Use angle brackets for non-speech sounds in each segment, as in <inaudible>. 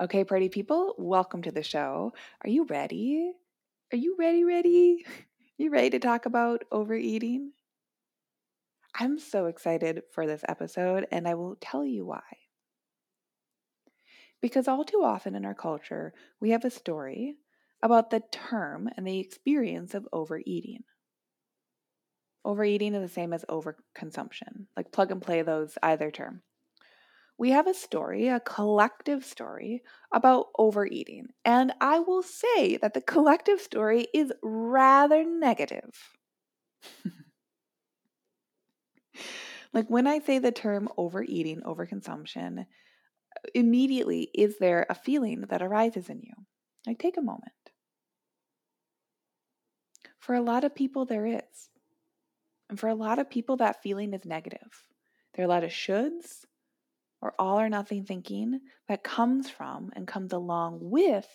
Okay, pretty people, welcome to the show. Are you ready? Are you ready, ready? <laughs> You ready to talk about overeating? I'm so excited for this episode, and I will tell you why. Because all too often in our culture, we have a story about the term and the experience of overeating. Overeating is the same as overconsumption, like plug and play those either term we have a story, a collective story about overeating. And I will say that the collective story is rather negative. <laughs> like when I say the term overeating, overconsumption, immediately is there a feeling that arises in you? Like take a moment. For a lot of people, there is. And for a lot of people, that feeling is negative. There are a lot of shoulds, or all or nothing thinking that comes from and comes along with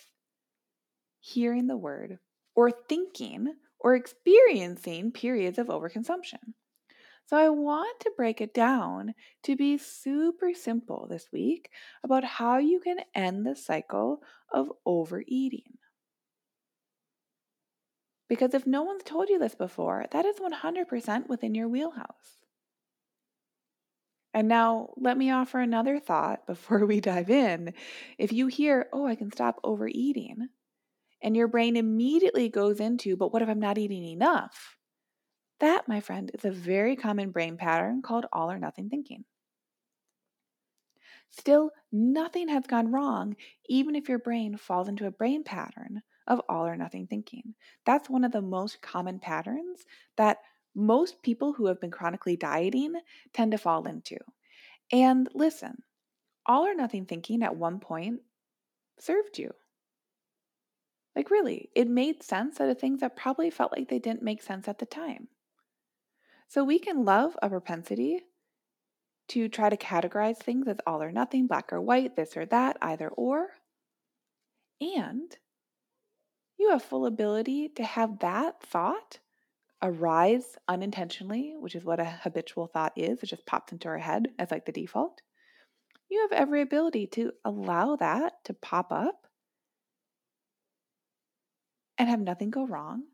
hearing the word or thinking or experiencing periods of overconsumption. So, I want to break it down to be super simple this week about how you can end the cycle of overeating. Because if no one's told you this before, that is 100% within your wheelhouse. And now, let me offer another thought before <laughs> we dive in. If you hear, oh, I can stop overeating, and your brain immediately goes into, but what if I'm not eating enough? That, my friend, is a very common brain pattern called all or nothing thinking. Still, nothing has gone wrong, even if your brain falls into a brain pattern of all or nothing thinking. That's one of the most common patterns that most people who have been chronically dieting tend to fall into. And listen, all or nothing thinking at one point served you. Like, really, it made sense out of things that probably felt like they didn't make sense at the time. So, we can love a propensity to try to categorize things as all or nothing, black or white, this or that, either or. And you have full ability to have that thought arise unintentionally, which is what a habitual thought is, it just pops into our head as like the default, you have every ability to allow that to pop up and have nothing go wrong,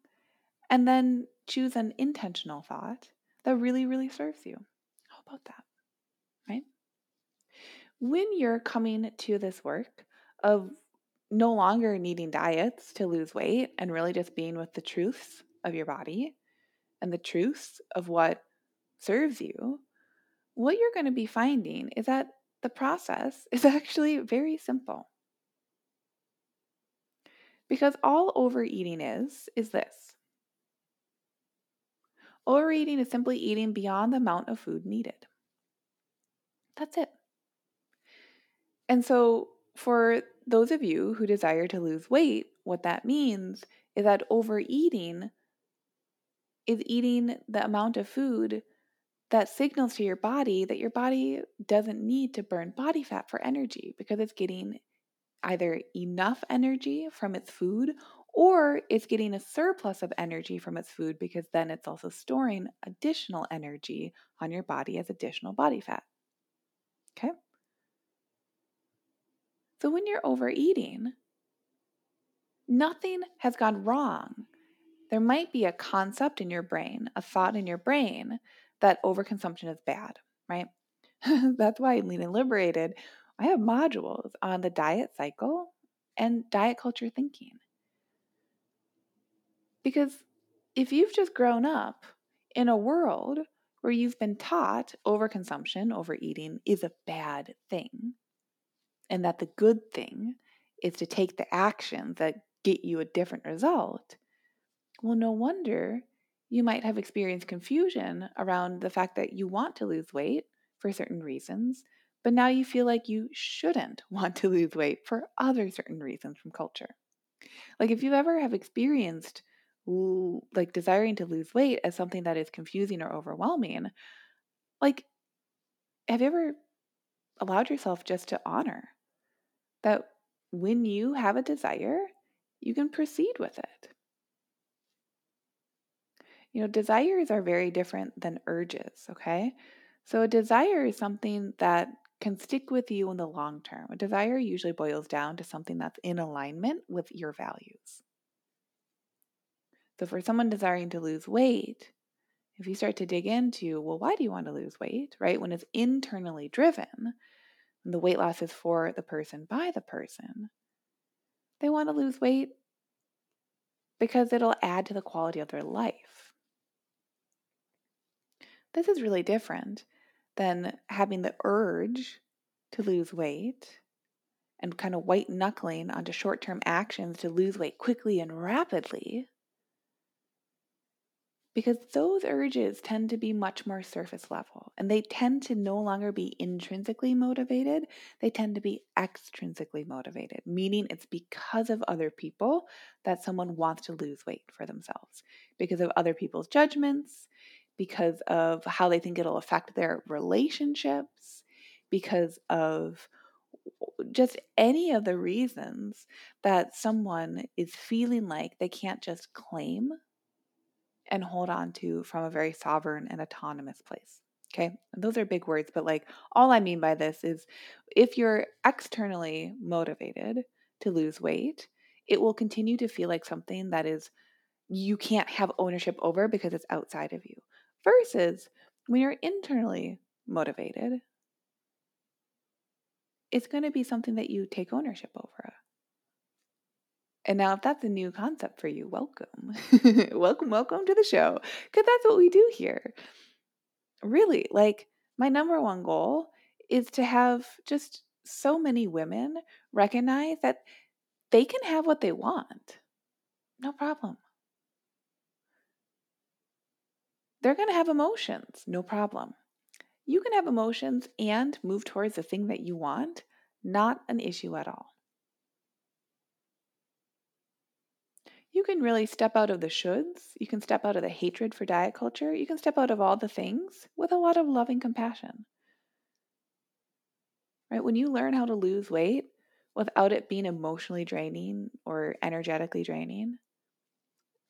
and then choose an intentional thought that really, really serves you. How about that? Right? When you're coming to this work of no longer needing diets to lose weight and really just being with the truths of your body, and the truths of what serves you, what you're going to be finding is that the process <laughs> is actually very simple. Because all overeating is, is this overeating is simply eating beyond the amount of food needed. That's it. And so, for those of you who desire to lose weight, what that means is that overeating is eating the amount of food that signals to your body that your body doesn't need to burn body fat for energy because it's getting either enough energy from its food or it's getting a surplus of energy from its food because then it's also storing additional energy on your body as additional body fat. Okay? So when you're overeating, nothing has gone wrong there might be a concept in your brain, a thought in your brain that overconsumption is bad, right? <laughs> That's why Lean and Liberated, I have modules on the diet cycle and diet culture thinking. Because if you've just grown up in a world where you've been taught overconsumption, overeating is a bad thing, and that the good thing is to take the actions that get you a different result, well, no wonder you might have experienced confusion around the fact that you want to lose weight for certain reasons, but now you feel like you shouldn't <laughs> want to lose weight for other certain reasons from culture. Like if you ever have experienced like desiring to lose weight as something that is confusing or overwhelming, like have you ever allowed yourself just to honor that when you have a desire, you can proceed with it? You know, desires are very different than urges, okay? So a desire is something that can stick with you in the long term. A desire usually boils down to something that's in alignment with your values. So, for someone desiring to lose weight, if you start to dig into, well, why do you want to lose weight, right? When it's internally driven, and the weight loss is for the person by the person, they want to lose weight because it'll add to the quality of their life. This is really different than having the urge to lose weight and kind of white knuckling onto short term actions to lose weight quickly and rapidly because those urges tend to be much more surface level and they tend to no longer be intrinsically motivated. They tend to be extrinsically motivated, meaning it's because of other people that someone wants to lose weight for themselves, because of other people's judgments, because of how they think it'll affect their relationships, because of just any of the reasons that someone is feeling like they can't just claim and hold on to from a very sovereign and autonomous place. Okay, those are big words, but like all I mean by this is if you're externally motivated to lose weight, it will continue to feel like something that is you can't have ownership over because it's outside of you. Versus when you're internally motivated, it's going to be something that you take ownership over. And now, if that's a new concept for you, welcome. <laughs> welcome, welcome to the show. Because that's what we do here. Really, like, my number one goal is to have just so many women recognize that they can have what they want. No problem. They're going to have emotions. No problem. You can have emotions and move towards the thing that you want. Not an issue at all. you can really step out of the shoulds. You can step out of the hatred for diet culture. You can step out of all the things with a lot of loving compassion. Right? When you learn how to lose weight without it being emotionally draining or energetically draining,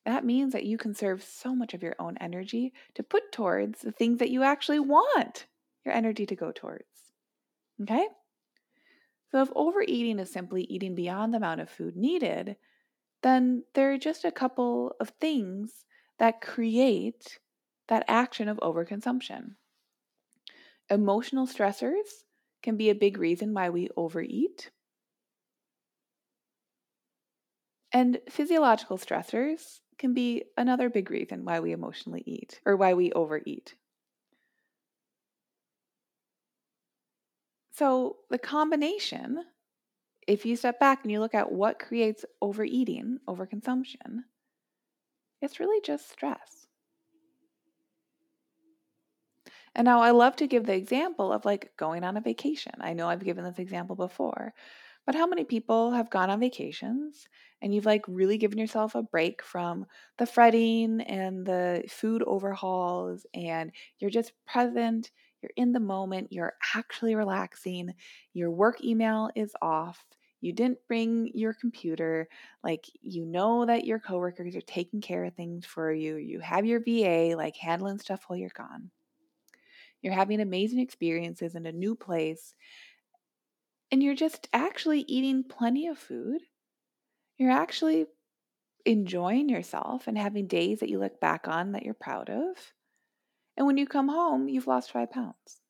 that means that you conserve so much of your own energy to put towards the things that you actually want your energy to go towards. Okay? So, if overeating is simply eating beyond the amount of food needed, then there are just a couple of things that create that action of overconsumption. Emotional stressors can be a big reason why we overeat. And physiological stressors can be another big reason why we emotionally eat or why we overeat. So, the combination if you step back and you look at what creates overeating, overconsumption, it's really just stress. And now I love to give the example of like going on a vacation. I know I've given this example before, but how many people have gone on vacations and you've like really given yourself a break from the fretting and the food overhauls and you're just present, you're in the moment, you're actually relaxing, your work email is off, you didn't bring your computer, like you know that your coworkers are taking care of things for you, you have your VA like handling stuff while you're gone. You're having amazing experiences in a new place, and you're just actually eating plenty of food. You're actually enjoying yourself and having days that you look back on that you're proud of. And when you come home, you've lost five pounds.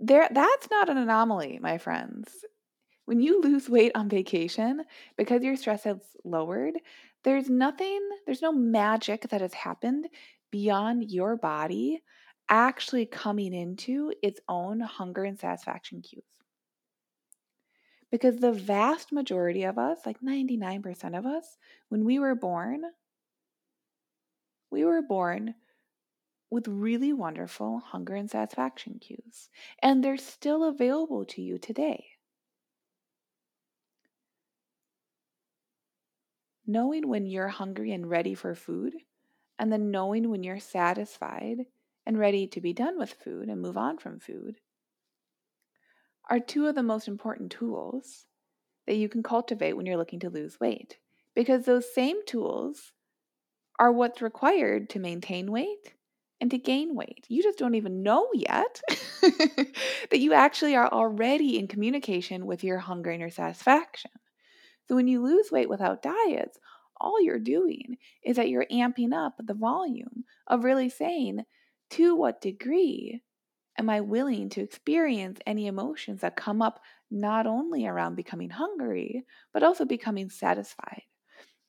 there that's not an anomaly, my friends. When you lose weight on vacation because your stress has lowered, there's nothing, there's no magic that has happened beyond your body actually coming into its own hunger and satisfaction cues. Because the vast majority of us, like 99% of us, when we were born, we were born with really wonderful hunger and satisfaction cues, and they're still available to you today. Knowing when you're hungry and ready for food, and then knowing when you're satisfied and ready to be done with food and move on from food are two of the most important tools that you can cultivate when you're looking to lose weight. Because those same tools are what's required to maintain weight and to gain weight. You just don't even know yet <laughs> that you actually are already in communication with your hunger and your satisfaction. So when you lose weight without diets, all you're doing is that you're amping up the volume of really saying to what degree am I willing to experience any emotions that come up not only around becoming hungry, but also becoming satisfied.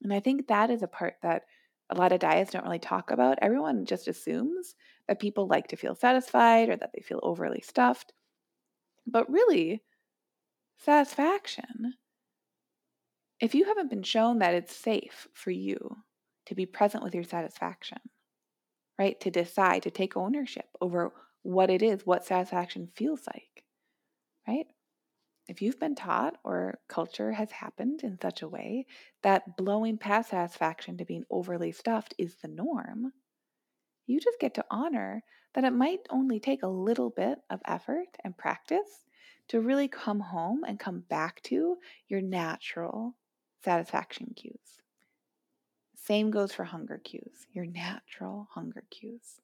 And I think that is a part that a lot of diets don't really talk about. Everyone just assumes that people like to feel satisfied or that they feel overly stuffed. But really, satisfaction, if you haven't been shown that it's safe for you to be present with your satisfaction, right? To decide, to take ownership over what it is, what satisfaction feels like, right? If you've been taught or culture has happened in such a way that blowing past satisfaction to being overly stuffed is the norm, you just get to honor that it might only take a little bit of effort and practice to really come home and come back to your natural satisfaction cues. Same goes for hunger cues, your natural hunger cues.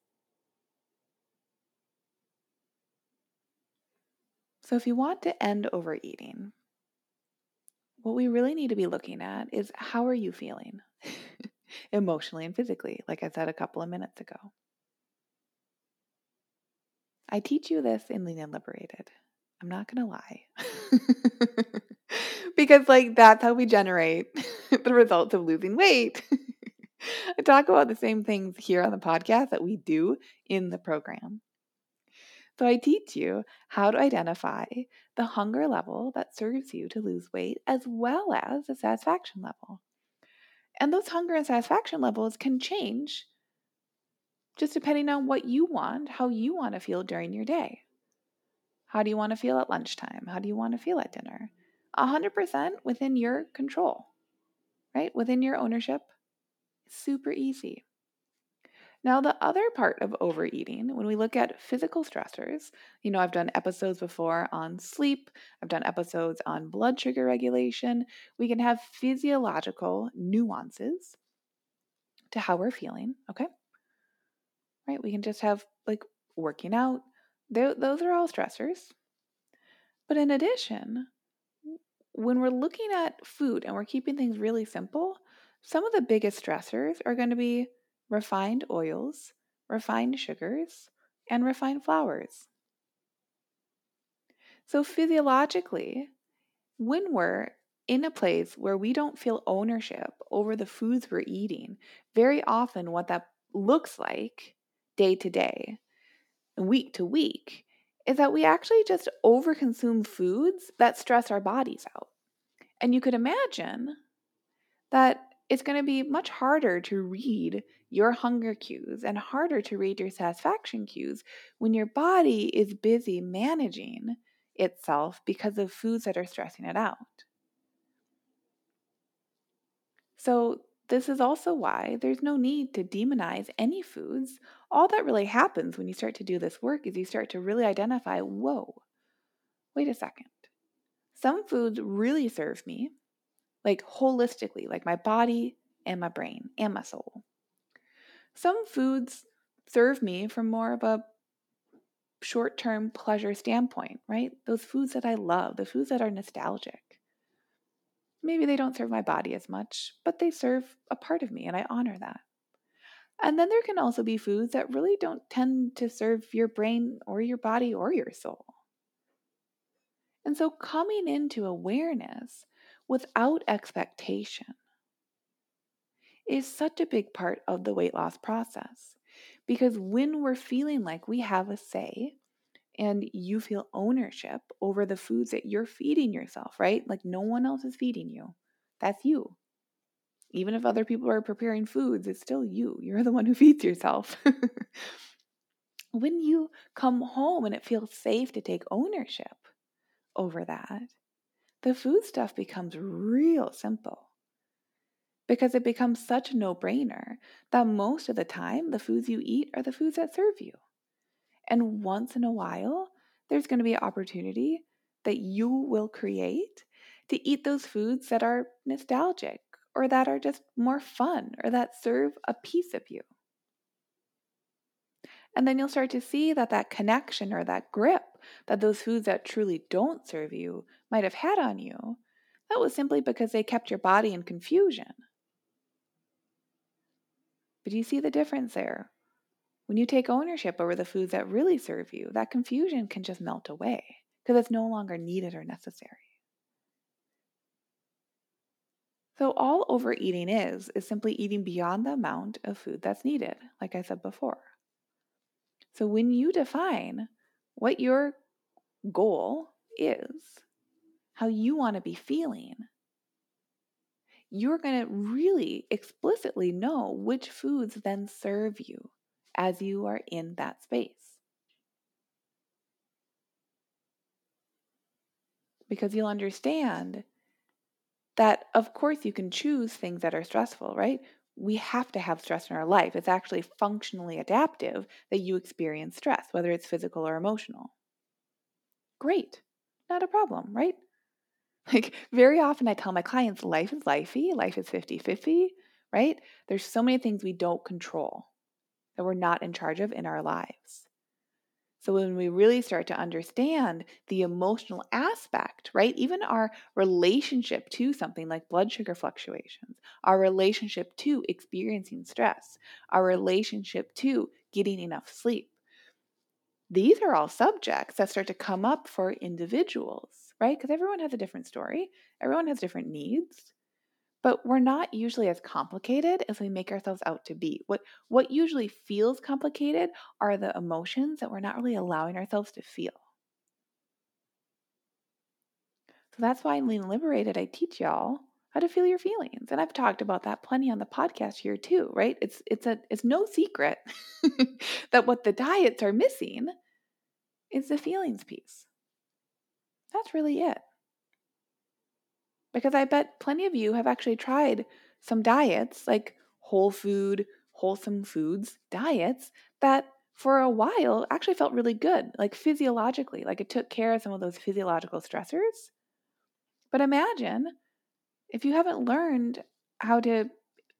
So, if you want to end overeating, what we really need to be looking at is how are you feeling <laughs> emotionally and physically, like I said a couple of minutes ago. I teach you this in Lean and Liberated. I'm not going to lie. <laughs> because, like, that's how we generate <laughs> the results of losing weight. I talk about the same things here on the podcast that we do in the program. So I teach you how to identify the hunger level that serves you to lose weight as well as the satisfaction level. And those hunger and satisfaction levels can change just depending on what you want, how you want to feel during your day. How do you want to feel at lunchtime? How do you want to feel at dinner? 100% within your control, right? Within your ownership. Super easy. Now, the other part of overeating, when we look at physical stressors, you know, I've done episodes before on sleep, I've done episodes on blood sugar regulation. We can have physiological nuances to how we're feeling, okay? Right? We can just have like working out, those are all stressors. But in addition, when we're looking at food and we're keeping things really simple, some of the biggest stressors are going to be refined oils, refined sugars, and refined flours. So, physiologically, when we're in a place where we don't feel ownership over the foods we're eating, very often what that looks like day to day, week to week, is that we actually just overconsume foods that stress our bodies out. And you could imagine that it's going to be much harder to read your hunger cues and harder to read your satisfaction cues when your body is busy managing itself because of foods that are stressing it out. So, this is also why there's no need to demonize any foods. All that really happens when you start to do this work is you start to really identify whoa, wait a second. Some foods really serve me like holistically, like my body and my brain and my soul. Some foods serve me from more of a short term pleasure standpoint, right? Those foods that I love, the foods that are nostalgic. Maybe they don't serve my body as much, but they serve a part of me, and I honor that. And then there can also be foods that really don't tend to serve your brain or your body or your soul. And so coming into awareness without expectation is such a big part of the weight loss process. Because when we're feeling like we have a say and you feel ownership over the foods that you're feeding yourself, right? Like no one else is feeding you. That's you. Even if other people are preparing foods, it's still you. You're the one who <laughs> feeds yourself. when you come home and it feels safe to take ownership over that, the food stuff becomes real simple. Because it becomes such a no brainer that most of the time the foods you eat are the foods that serve you. And once in a while, there's going to be an opportunity that you will create to eat those foods that are nostalgic or that are just more fun or that serve a piece of you. And then you'll start to see that that connection or that grip that those foods that truly don't serve you might have had on you, that was simply because they kept your body in confusion. But do you see the difference there? When you take ownership over the foods that really serve you, that confusion can just melt away because it's no longer needed or necessary. So, all overeating is, is simply eating beyond the amount of food that's needed, like I said before. So, when you define what your goal is, how you want to be feeling, you're going to really explicitly know which foods then serve you as you are in that space. Because you'll understand that, of course, you can choose things that are stressful, right? We have to have stress in our life. It's actually functionally adaptive that you experience stress, whether it's physical or emotional. Great, not a problem, right? <laughs> Like, very often I tell my clients life is lifey, life is 50 50, right? There's so many things we don't control that we're not in charge of in our lives. So when we really start to understand the emotional aspect, right? Even our relationship to something like blood sugar fluctuations, our relationship to experiencing stress, our relationship to getting enough sleep. These are all subjects that start to come up for individuals, right? Because everyone has a different story, everyone has different needs but we're not usually as complicated as we make ourselves out to be. What what usually feels complicated are the emotions that we're not really allowing ourselves to feel. So that's why in Lean Liberated, I teach y'all how to feel your feelings. And I've talked about that plenty on the podcast here too, right? It's it's a it's no secret <laughs> that what the diets are missing is the feelings piece. That's really it. Because I bet plenty of you have actually tried some diets, like whole food, wholesome foods diets, that for a while actually felt really good, like physiologically, like it took care of some of those physiological stressors. But imagine if you haven't learned how to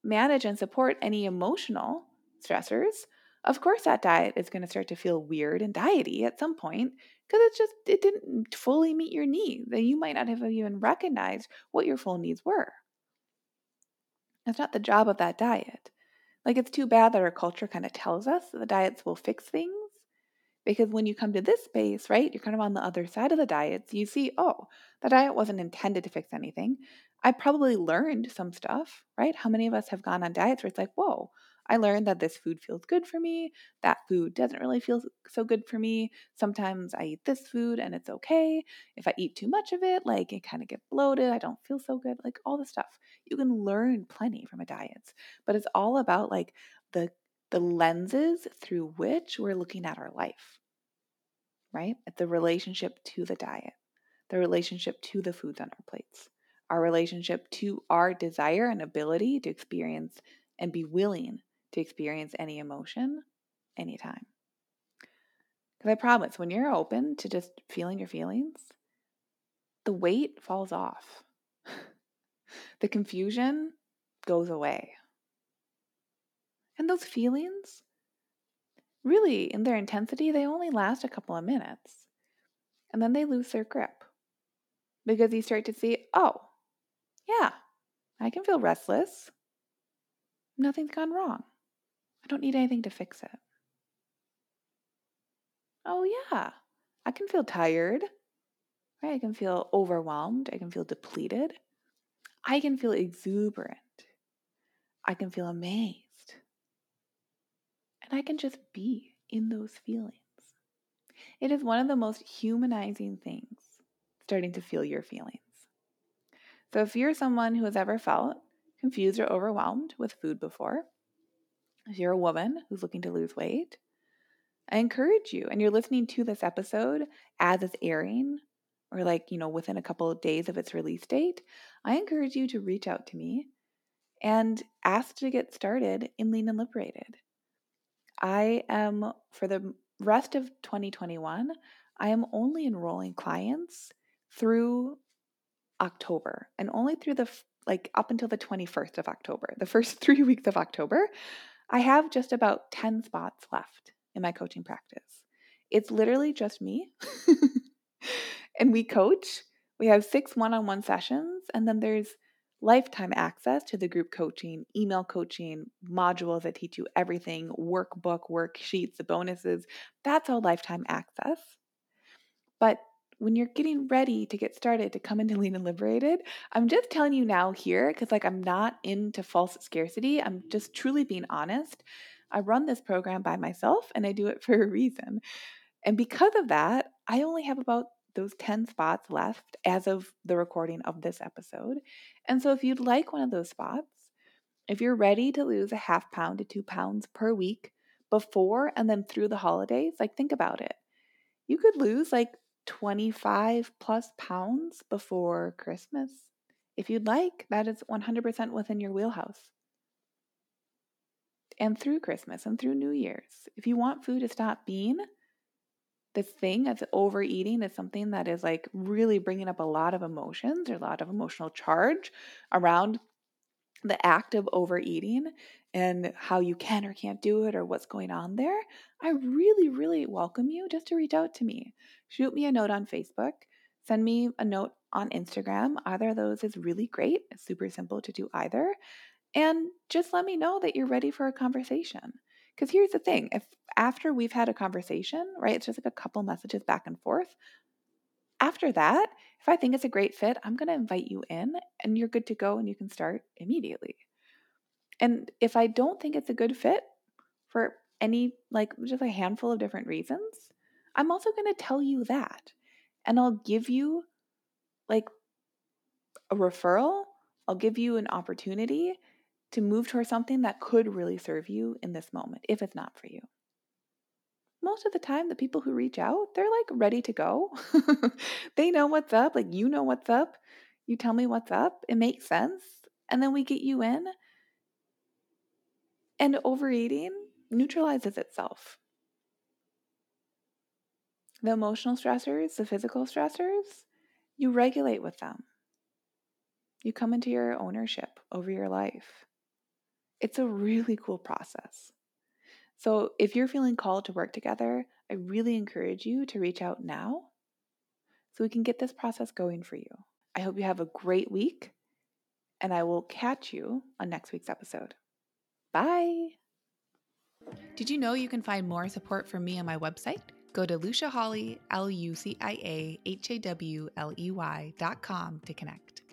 manage and support any emotional stressors, of course that diet is going to start to feel weird and diety at some point because it's just it didn't fully meet your needs and you might not have even recognized what your full needs were. That's not the job of that diet. Like it's too bad that our culture kind of tells us that the diets will fix things because when you come to this space right you're kind of on the other side of the diets you see oh the diet wasn't intended to fix anything. I probably learned some stuff right? How many of us have gone on diets where it's like whoa I learned that this food feels good for me. That food doesn't really feel so good for me. Sometimes I eat this food and it's okay. If I eat too much of it, like it kind of get bloated, I don't feel so good, like all the stuff. You can learn plenty from a diet, but it's all about like the the lenses through which we're looking at our life. Right? At the relationship to the diet, the relationship to the foods on our plates, our relationship to our desire and ability to experience and be willing to experience any emotion anytime. Because I promise, when you're open to just feeling your feelings, the weight falls off. <laughs> the confusion goes away. And those feelings, really, in their intensity, they only last a couple of minutes. And then they lose their grip. Because you start to see, oh, yeah, I can feel restless. Nothing's gone wrong. I don't need anything to fix it. Oh, yeah, I can feel tired. Right? I can feel overwhelmed. I can feel depleted. I can feel exuberant. I can feel amazed. And I can just be in those feelings. It is one of the most humanizing things, starting to feel your feelings. So, if you're someone who has ever felt confused or overwhelmed with food before, if you're a woman who's looking to lose weight, I encourage you, and you're listening to this episode as it's airing, or like, you know, within a couple of days of its release date, I encourage you to reach out to me and ask to get started in Lean and Liberated. I am, for the rest of 2021, I am only enrolling clients through October and only through the like up until the 21st of October. The first <laughs> 3 weeks of October, I have just about 10 spots left in my coaching practice. It's literally just me. <laughs> and we coach. We have 6 one-on-one sessions and then there's lifetime access to the group coaching, email coaching, modules that teach you everything, workbook, worksheets, the bonuses. That's all lifetime access. But when you're getting ready to get started to come into Lean and Liberated, I'm just telling you now here because, like, I'm not into false scarcity. I'm just truly being honest. I run this program by myself and I do it <laughs> for a reason. And because of that, I only have about those 10 spots left as of the recording of this episode. And so, if you'd like one of those spots, if you're ready to lose a half pound to two pounds per week before and then through the holidays, like think about it. You could lose like 25 plus pounds before Christmas. If you'd like, that is 100% within your wheelhouse. And through Christmas and through New Year's. If you want food to stop being this thing of overeating is something that is like really bringing up a lot of emotions or a lot of emotional charge around the act of overeating and how you can or can't do it or what's going on there, I really, really welcome you just to reach out to me. Shoot me a note on Facebook, send me a note on Instagram. Either of those is really great. It's super simple to do either. And just let me know that you're ready for a conversation. Because here's the thing if after we've had a conversation, right, it's just like a couple messages back and forth. After that, if I think it's a great fit, I'm going to invite you in and you're good to go and you can start immediately. And if I don't think it's a good fit for any, like just a handful of different reasons, I'm also going to tell you that. And I'll give you like a referral, I'll give you an opportunity to move towards something that could really serve you in this moment if it's not for you. Most of the time, the people who reach out, they're like ready to go. <laughs> they know what's up, like you know what's up. You tell me what's up, it makes sense. And then we get you in. And overeating neutralizes itself. The emotional stressors, the physical stressors, you regulate with them. You come into your ownership over your life. It's a really cool process. So, if you're feeling called to work together, I really encourage you to reach out now so we can get this process going for you. I hope you have a great week, and I will catch you on next week's episode. Bye. Did you know you can find more support from me on my website? Go to Lucia Hawley, L U C I A H A W L E Y dot com to connect.